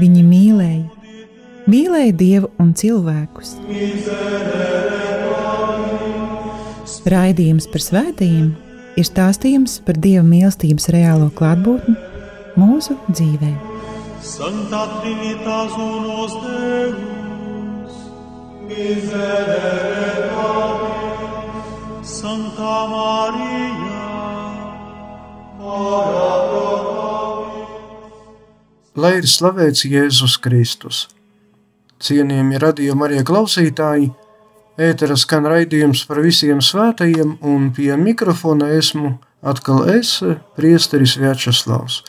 Viņi mīlēja, mīlēja Dievu un cilvēkus. Raidījums par svētījumiem ir stāstījums par Dieva mīlestības reālo klātbūtni mūsu dzīvē. Santa Trinitas unos Deus, miserere Lai ir slavēts Jēzus Kristus. Cienījami radījumi arī klausītāji, ētera skan raidījums par visiem svētajiem, un pie mikrofona esmu atkal es, priesteris Vjačeslavs.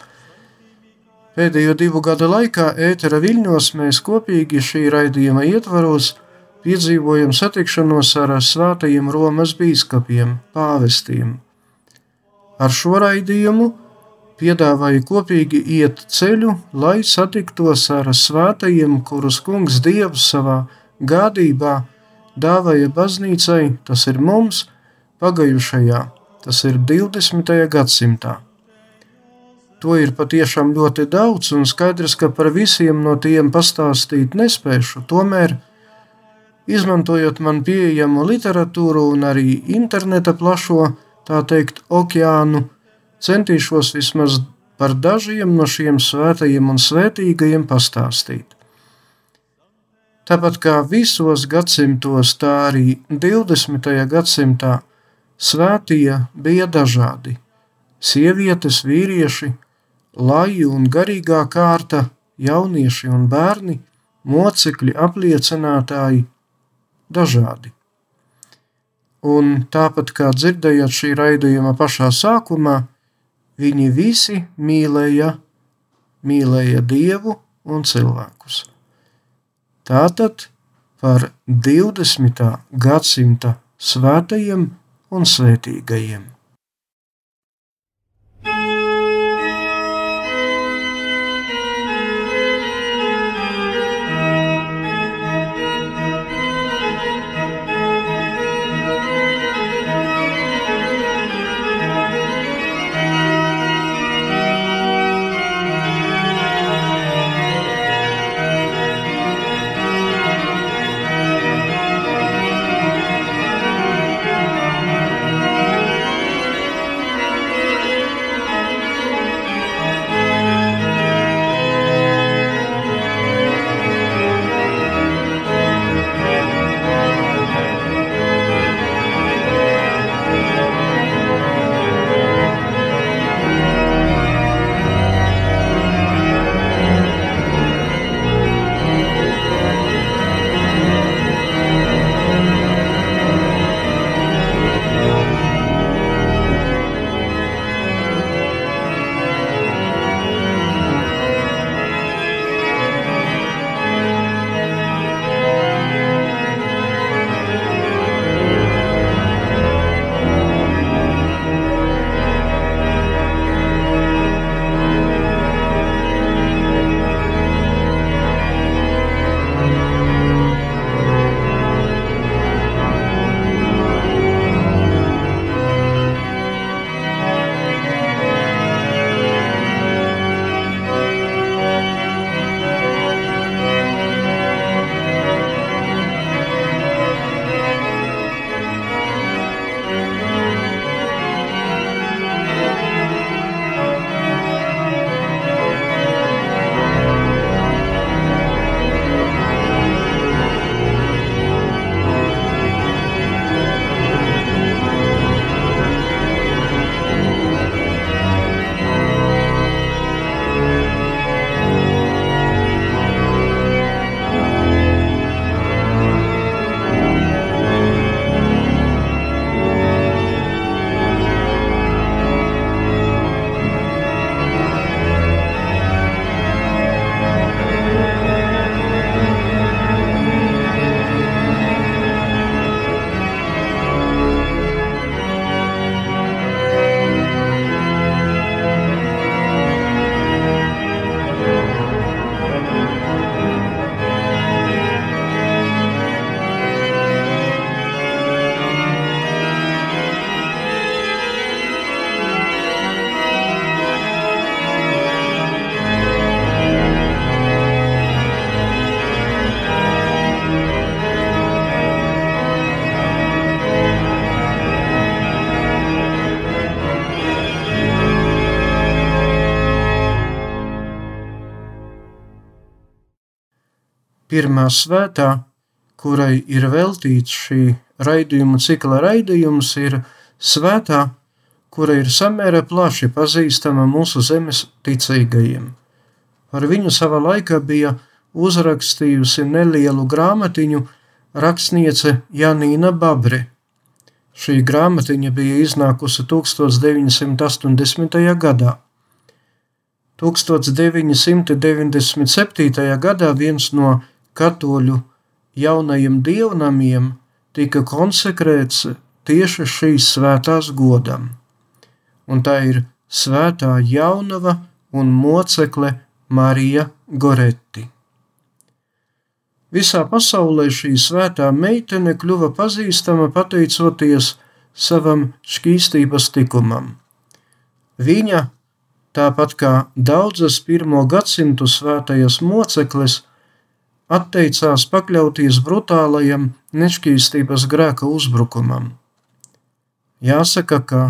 Pēdējo divu gadu laikā ētera viļņos mēs kopīgi šī raidījuma ietvaros piedzīvojam satikšanos ar svētajiem Romas bīskapiem, pāvestiem. Ar šo raidījumu piedāvāja kopīgi iet ceļu, lai satiktos ar svētajiem, kurus kungs Dievs savā gādībā dāvāja baznīcai, tas ir mums, pagājušajā, tas ir 20. gadsimtā. To ir patiešām ļoti daudz, un skaidrs, ka par visiem no tiem pastāstīt nespēšu. Tomēr, izmantojot man pieejamo literatūru un arī interneta plašo, tā teikt, okeānu, centīšos vismaz par dažiem no šiem svētajiem un svētīgajiem pastāstīt. Tāpat kā visos gadsimtos, tā arī 20. gadsimtā svētie bija dažādi - sievietes, vīrieši, laji un garīgā kārta, jaunieši un bērni, mocekļi, apliecinātāji, dažādi. Un tāpat kā dzirdējāt šī raidījuma pašā sākumā, viņi visi mīlēja, mīlēja Dievu un cilvēkus. Tātad par 20. gadsimta svētajiem un svētīgajiem. Pirmā svētā, kurai ir veltīts šī raidījuma cikla raidījums, ir svētā, kura ir samērā plaši pazīstama mūsu zemes ticīgajiem. Par viņu savā laikā bija uzrakstījusi nelielu grāmatiņu rakstniece Janīna Babre. Šī grāmatiņa bija iznākusi 1980. gadā. 1997. gadā viens no katoļu jaunajiem dievnamiem tika konsekrēts tieši šīs svētās godam, un tā ir svētā jaunava un mocekle Marija Goretti. Visā pasaulē šī svētā meitene kļuva pazīstama pateicoties savam šķīstības tikumam. Viņa tāpat kā daudzas pirmo gadsimtu svētajās mocekles, atteicās pakļauties brutālajam nešķīstības grēka uzbrukumam. Jāsaka, ka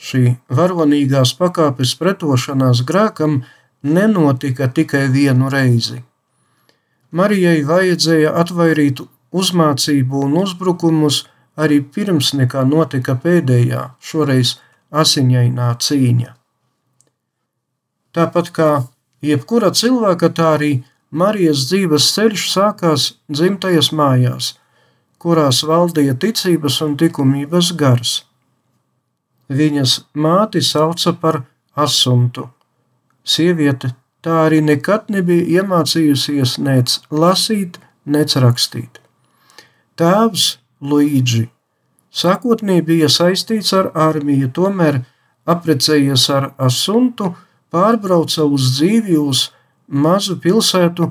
šī varonīgās pakāpes pretošanās grēkam nenotika tikai vienu reizi. Marijai vajadzēja atvairīt uzmācību un uzbrukumus arī pirms nekā notika pēdējā, šoreiz asiņainā cīņa. Tāpat kā jebkura cilvēka, tā arī Marijas dzīves ceļš sākās dzimtajās mājās, kurās valdīja ticības un likumības gars. Viņas māti sauca par asuntu. Sieviete tā arī nekad nebija iemācījusies nec lasīt, nec rakstīt. Tēvs Luīģi sākotnēji bija saistīts ar armiju, tomēr apprecējies ar asuntu, pārbrauca uz dzīvi uz mazu pilsētu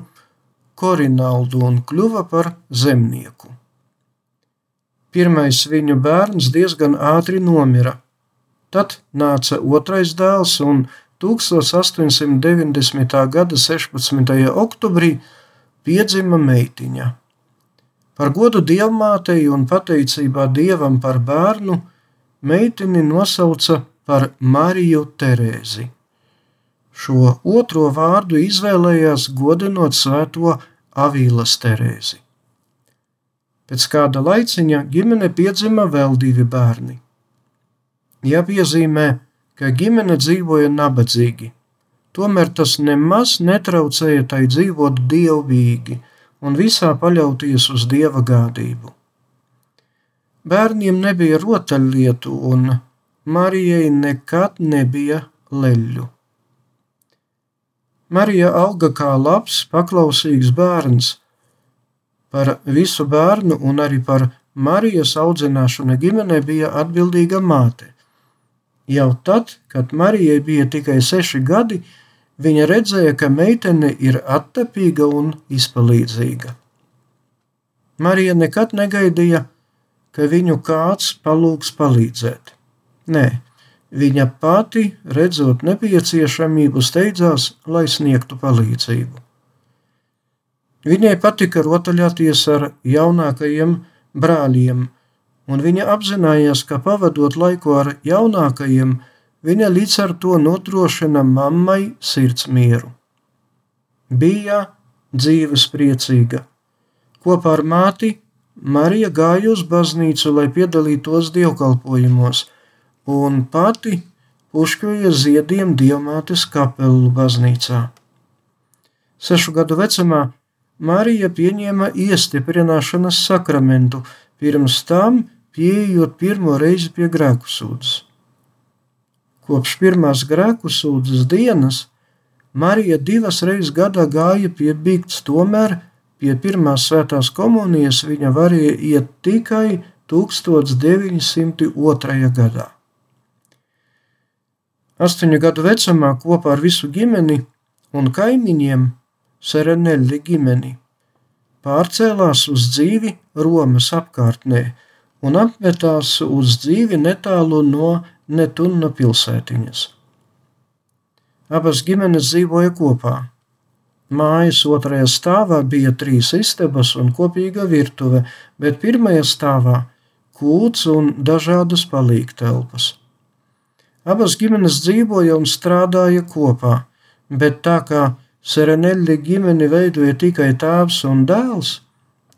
Korinaldu un kļuva par zemnieku. Pirmais viņu bērns diezgan ātri nomira. Tad nāca otrais dēls, un 1890. gada 16. oktobrī piedzima meitiņa. Par godu dievmātei un pateicībā dievam par bērnu, meitini nosauca par Mariju Terēzi. Šo otro vārdu izvēlējās godinot svēto Avīlas Terēzi. Pēc kāda laiciņa ģimene piedzima vēl divi bērni. Jāpiezīmē, ka ģimene dzīvoja nabadzīgi, tomēr tas nemaz netraucēja tai dzīvot dievbijīgi un visā paļauties uz dieva gādību. Bērniem nebija rotaļlietu, un Marijai nekad nebija leļu. Marija auga kā labs, paklausīgs bērns. Par visu bērnu un arī par Marijas audzināšanu ģimenē bija atbildīga māte. Jau tad, kad Marijai bija tikai seši gadi, viņa redzēja, ka meitene ir attapīga un izpalīdzīga. Marija nekad negaidīja, ka viņu kāds palūgs palīdzēt. Nē, Viņa pati, redzot nepieciešamību, steidzās, lai sniegtu palīdzību. Viņai patika rotaļāties ar jaunākajiem brāļiem, un viņa apzinājās, ka pavadot laiku ar jaunākajiem, viņa līdz ar to nodrošina mammai sirds mieru. Bija dzīves priecīga. Kopā ar māti Marija gāja uz baznīcu, lai piedalītos dievkalpojumos – un pati puškoja ziediem Dievmātes kapelu baznīcā. Sešu gadu vecumā Marija pieņēma iestiprināšanas sakramentu, pirms tam pieejot pirmo reizi pie grēku sūdzes. Kopš pirmās grēku sūdzes dienas Marija divas reizes gadā gāja pie bigts, tomēr pie pirmās svētās komunijas viņa varēja iet tikai 1902. gadā. Astoņu gadu vecumā kopā ar visu ģimeni un kaimiņiem Sereneļi ģimeni pārcēlās uz dzīvi Romas apkārtnē un apmetās uz dzīvi netālu no Netunna pilsētiņas. Abas ģimenes dzīvoja kopā. Mājas otrajā stāvā bija trīs istabas un kopīga virtuve, bet pirmajā stāvā kūts un dažādas palīgtelpas. Abas ģimenes dzīvoja un strādāja kopā, bet tā kā Sereneļi ģimeni veidoja tikai tēvs un dēls,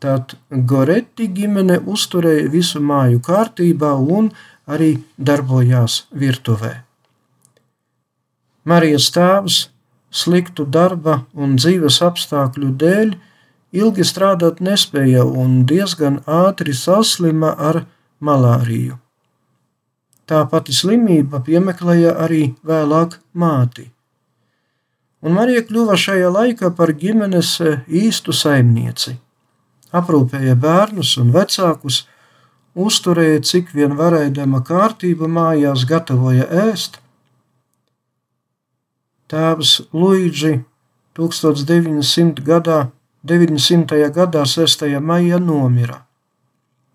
tad Goretti ģimene uzturēja visu māju kārtībā un arī darbojās virtuvē. Marijas tēvs sliktu darba un dzīves apstākļu dēļ ilgi strādāt nespēja un diezgan ātri saslima ar malāriju. Tā pati slimība piemeklēja arī vēlāk māti un Marija kļuva šajā laikā par ģimenes e, īstu saimnieci. Aprūpēja bērnus un vecākus, uzturēja cik vien varēdama kārtību mājās, gatavoja ēst. Tēvs Luigi 1900. gadā, 900. gadā 6. maijā nomira.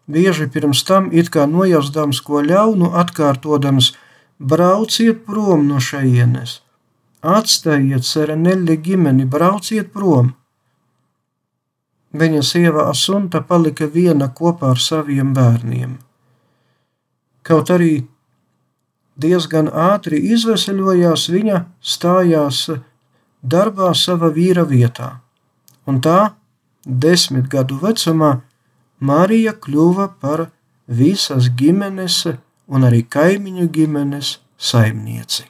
Bieži pirms tam it kā nojausdams ko ļaunu, atkārtodams: brauciet prom no šejienes! Atstājiet Sereneļa ģimeni, brauciet prom! Viņa sieva Asunta palika viena kopā ar saviem bērniem. Kaut arī diezgan ātri izveseļojās, viņa stājās darbā sava vīra vietā, un tā desmit gadu vecumā Marija kļuva par visas ģimenes un arī kaimiņu ģimenes saimnieci.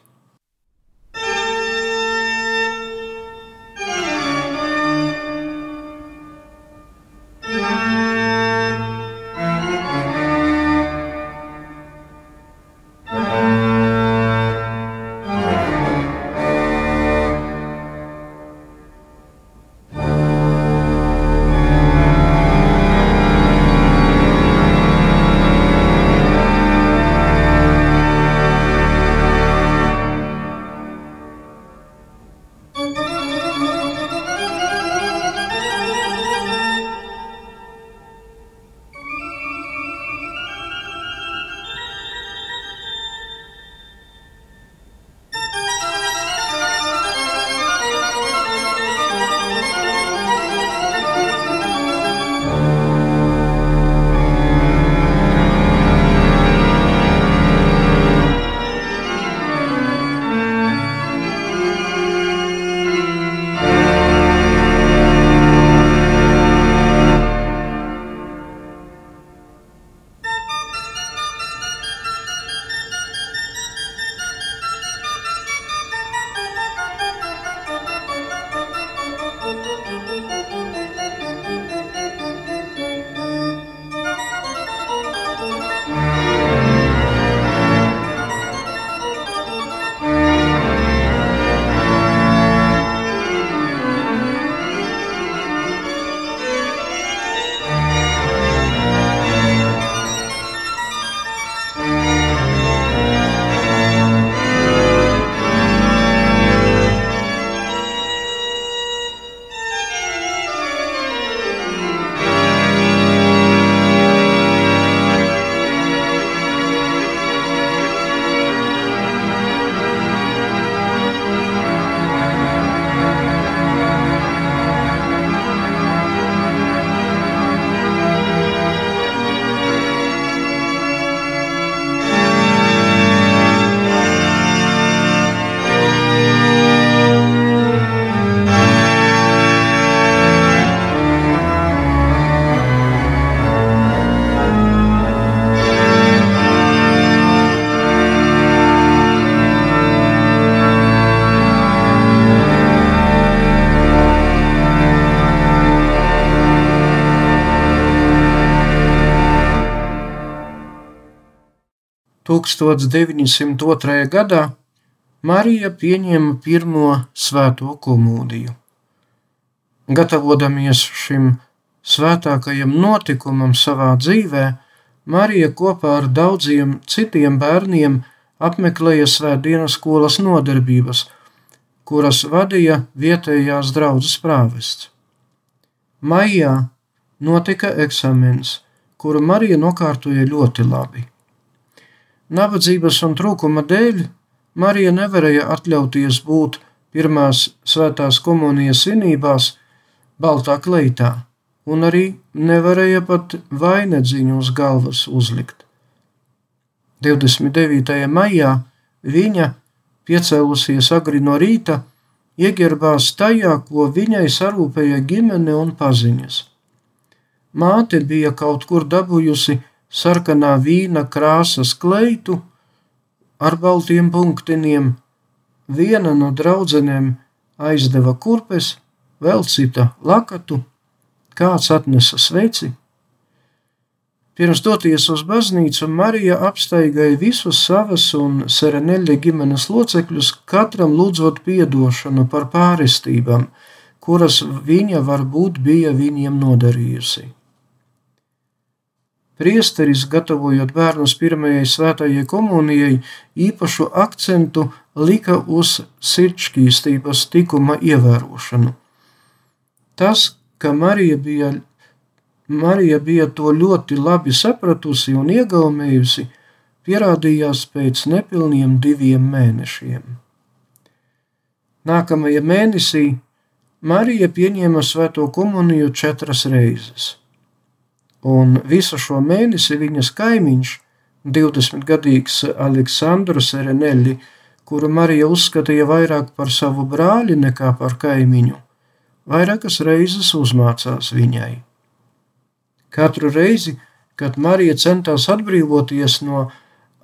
1902. gadā Marija pieņēma pirmo svēto komūdiju. Gatavodamies šim svētākajam notikumam savā dzīvē, Marija kopā ar daudziem citiem bērniem apmeklēja svētdienas skolas nodarbības, kuras vadīja vietējās draudzes prāvests. Maijā notika eksāmens, kuru Marija nokārtoja ļoti labi. Nabadzības un trūkuma dēļ Marija nevarēja atļauties būt pirmās svētās komunijas svinībās baltā kleitā, un arī nevarēja pat vainagdziņu uz galvas uzlikt. 29. maijā viņa, piecēlusies agri no rīta, ieģerbās tajā, ko viņai sarūpēja ģimene un paziņas. Māte bija kaut kur dabūjusi sarkanā vīna krāsas kleitu ar baltiem punktiņiem, viena no draudzenēm aizdeva kurpes, vēl cita lakatu, kāds atnesa sveci. Pirms doties uz baznīcu, Marija apstaigāja visus savas un Sereneļa ģimenes locekļus, katram lūdzot piedošanu par pārestībām, kuras viņa varbūt bija viņiem nodarījusi. Priesteris, gatavojot bērnus pirmajai svētajai komunijai, īpašu akcentu lika uz sirdsķīstības tikuma ievērošanu. Tas, ka Marija bija, Marija bija to ļoti labi sapratusi un iegaumējusi, pierādījās pēc nepilniem diviem mēnešiem. Nākamajā mēnesī Marija pieņēma svēto komuniju četras reizes un visu šo mēnesi viņas kaimiņš, 20-gadīgs Aleksandrs Sereneļi, kuru Marija uzskatīja vairāk par savu brāli nekā par kaimiņu, vairākas reizes uzmācās viņai. Katru reizi, kad Marija centās atbrīvoties no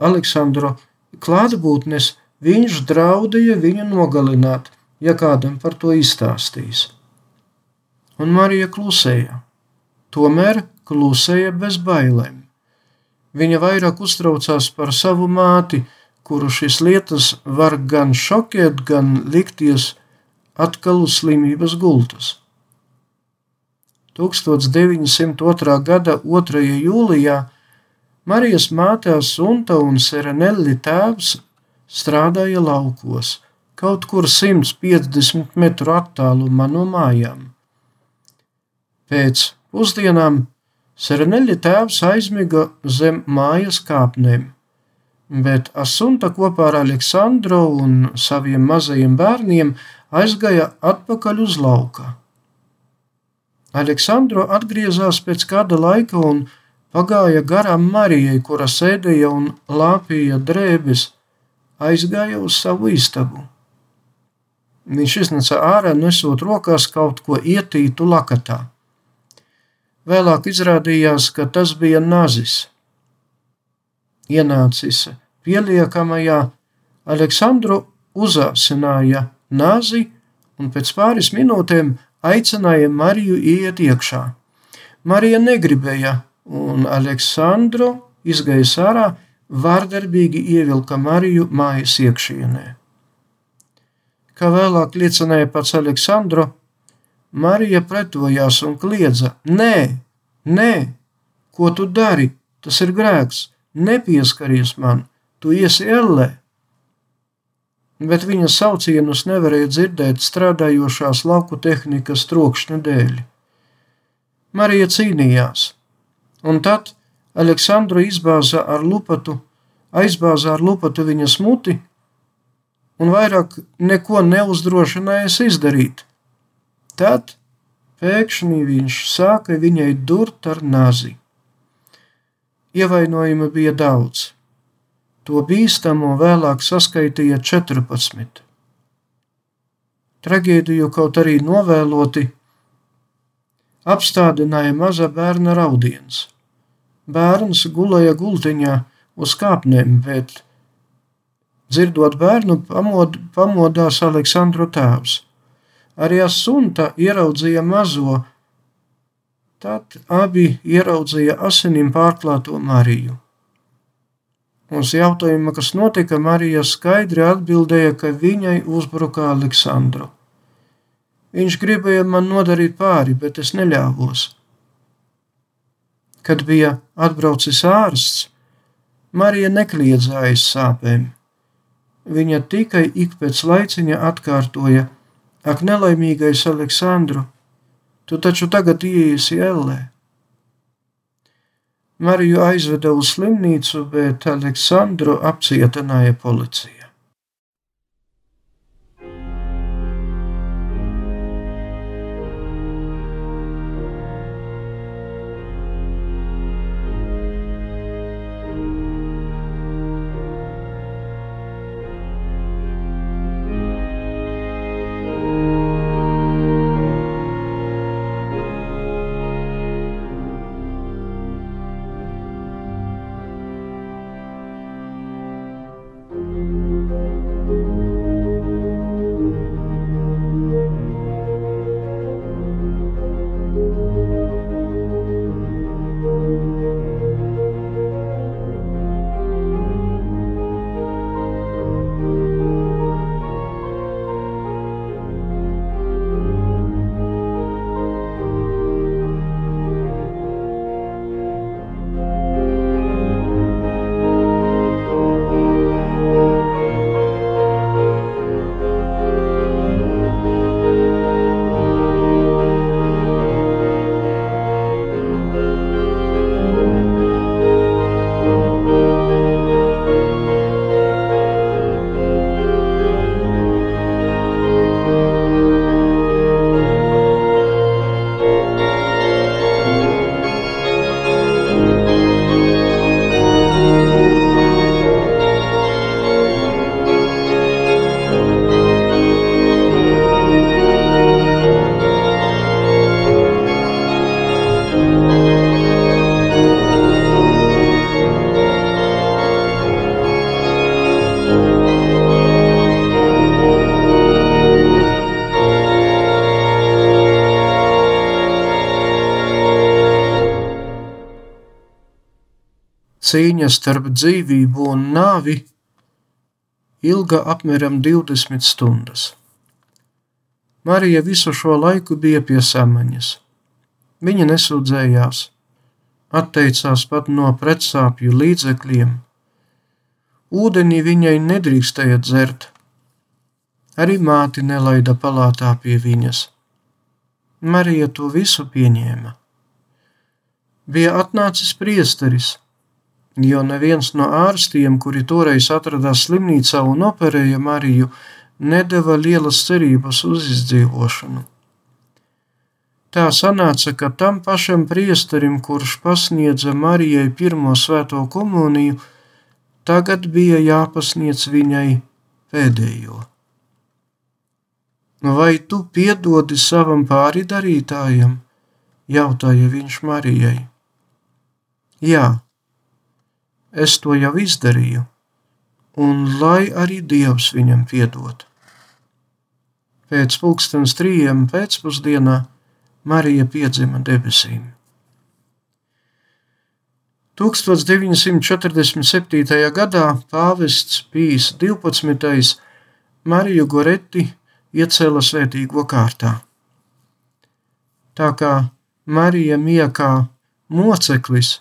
Aleksandra klātbūtnes, viņš draudēja viņu nogalināt, ja kādam par to izstāstīs. Un Marija klusēja. Tomēr klusēja bez bailēm. Viņa vairāk uztraucās par savu māti, kuru šīs lietas var gan šokēt, gan likties atkal uz slimības gultas. 1902. gada 2. jūlijā Marijas māte Sunta un Serenelli tēvs strādāja laukos, kaut kur 150 metru attālumā no mājām. Pēc pusdienām Sereneļa tēvs aizmiga zem mājas kāpnēm, bet Asunta kopā ar Aleksandru un saviem mazajiem bērniem aizgāja atpakaļ uz lauka. Aleksandro atgriezās pēc kāda laika un pagāja garām Marijai, kura sēdēja un lāpīja drēbes, aizgāja uz savu istabu. Viņš iznesa ārā, nesot rokās kaut ko ietītu lakatā. Vēlāk izrādījās, ka tas bija nazis. Ienācis pieliekamajā, Aleksandru uzāsināja nazi un pēc pāris minūtēm aicināja Mariju iet iekšā. Marija negribēja, un Aleksandru izgāja ārā, vārdarbīgi ievilka Mariju mājas iekšienē. Kā vēlāk liecināja pats Aleksandru, Marija pretojās un kliedza: Nē, nē, ko tu dari? Tas ir grēks, nepieskaries man, tu iesi ellē. Bet viņa saucienus nevarēja dzirdēt strādājošās lauku tehnikas trokšņa dēļ. Marija cīnījās, un tad Aleksandru izbāza ar lupatu, aizbāza ar lupatu viņas muti, un vairāk neko neuzdrošinājās izdarīt Tad pēkšņi viņš sāka viņai durt ar nazi. Ievainojumi bija daudz. To bīstamo vēlāk saskaitīja 14. Traģēdiju kaut arī novēloti apstādināja maza bērna raudiens. Bērns gulēja gultiņā uz kāpnēm, bet, dzirdot bērnu, pamod, pamodās Aleksandru tēvs. Arī Asunta ieraudzīja mazo, tad abi ieraudzīja asinim pārklāto Mariju. Uz jautājumu, kas notika, Marija skaidri atbildēja, ka viņai uzbruka Aleksandru. Viņš gribēja man nodarīt pāri, bet es neļāvos. Kad bija atbraucis ārsts, Marija nekliedza aiz sāpēm. Viņa tikai ik pēc laiciņa atkārtoja: Ak, nelaimīgais Aleksandru, tu taču tagad iesi ellē. Mariju aizveda uz slimnīcu, bet Aleksandru apcietināja policija. Cīņa starp dzīvību un nāvi ilga apmēram 20 stundas. Marija visu šo laiku bija pie samaņas. Viņa nesūdzējās, atteicās pat no pretsāpju līdzekļiem. Ūdenī viņai nedrīkstēja dzert, arī māti nelaida palātā pie viņas. Marija to visu pieņēma. Bija atnācis priesteris, jo neviens no ārstiem, kuri toreiz atradās slimnīcā un operēja Mariju, nedeva lielas cerības uz izdzīvošanu. Tā sanāca, ka tam pašam priesterim, kurš pasniedza Marijai pirmo svēto komuniju, tagad bija jāpasniedz viņai pēdējo. Vai tu piedodi savam pāridarītājam? jautāja viņš Marijai. Jā, es to jau izdarīju, un lai arī Dievs viņam piedod. Pēc pulkstens trījiem pēcpusdienā Marija piedzima debesīm. 1947. gadā pāvests Pīs 12. Mariju Goretti iecēla svētīgo kārtā. Tā kā Marija Miekā moceklis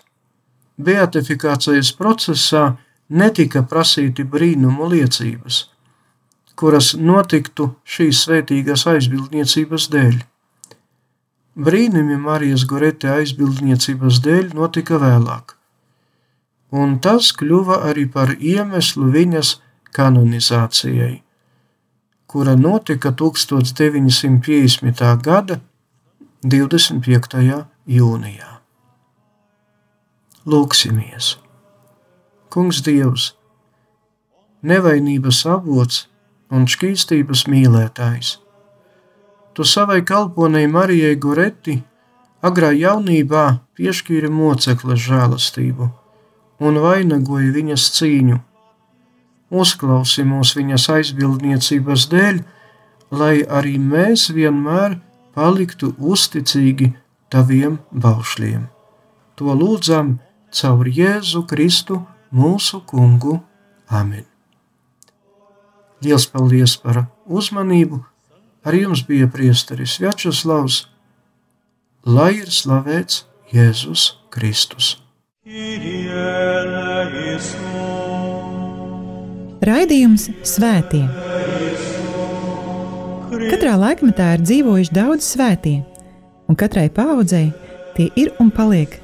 beatifikācijas procesā netika prasīti brīnumu liecības, kuras notiktu šīs svētīgās aizbildniecības dēļ. Brīnumi Marijas Gorete aizbildniecības dēļ notika vēlāk, un tas kļuva arī par iemeslu viņas kanonizācijai, kura notika 1950. gada 25. jūnijā. Lūksimies! Kungs Dievs, nevainības avots un šķīstības mīlētājs! Tu savai kalponei Marijai Goretti agrā jaunībā piešķīri mocekles žēlastību un vainagoja viņas cīņu. Uzklausi mūs viņas aizbildniecības dēļ, lai arī mēs vienmēr paliktu uzticīgi taviem baušļiem. To lūdzam caur Jēzu Kristu, mūsu Kungu. Amen! Lielas paldies par uzmanību! Ar jums bija priesteris Vjačeslavs, lai ir slavēts Jēzus Kristus. Raidījums Svētie. Katrā laikmetā ir dzīvojuši daudz svētie, un katrai paudzei tie ir un paliek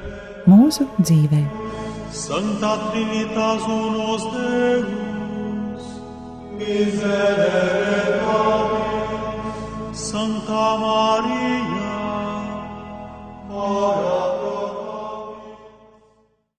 mūsu dzīvē. Santa Trinitas unos Deus, miserere Santa Maria, ora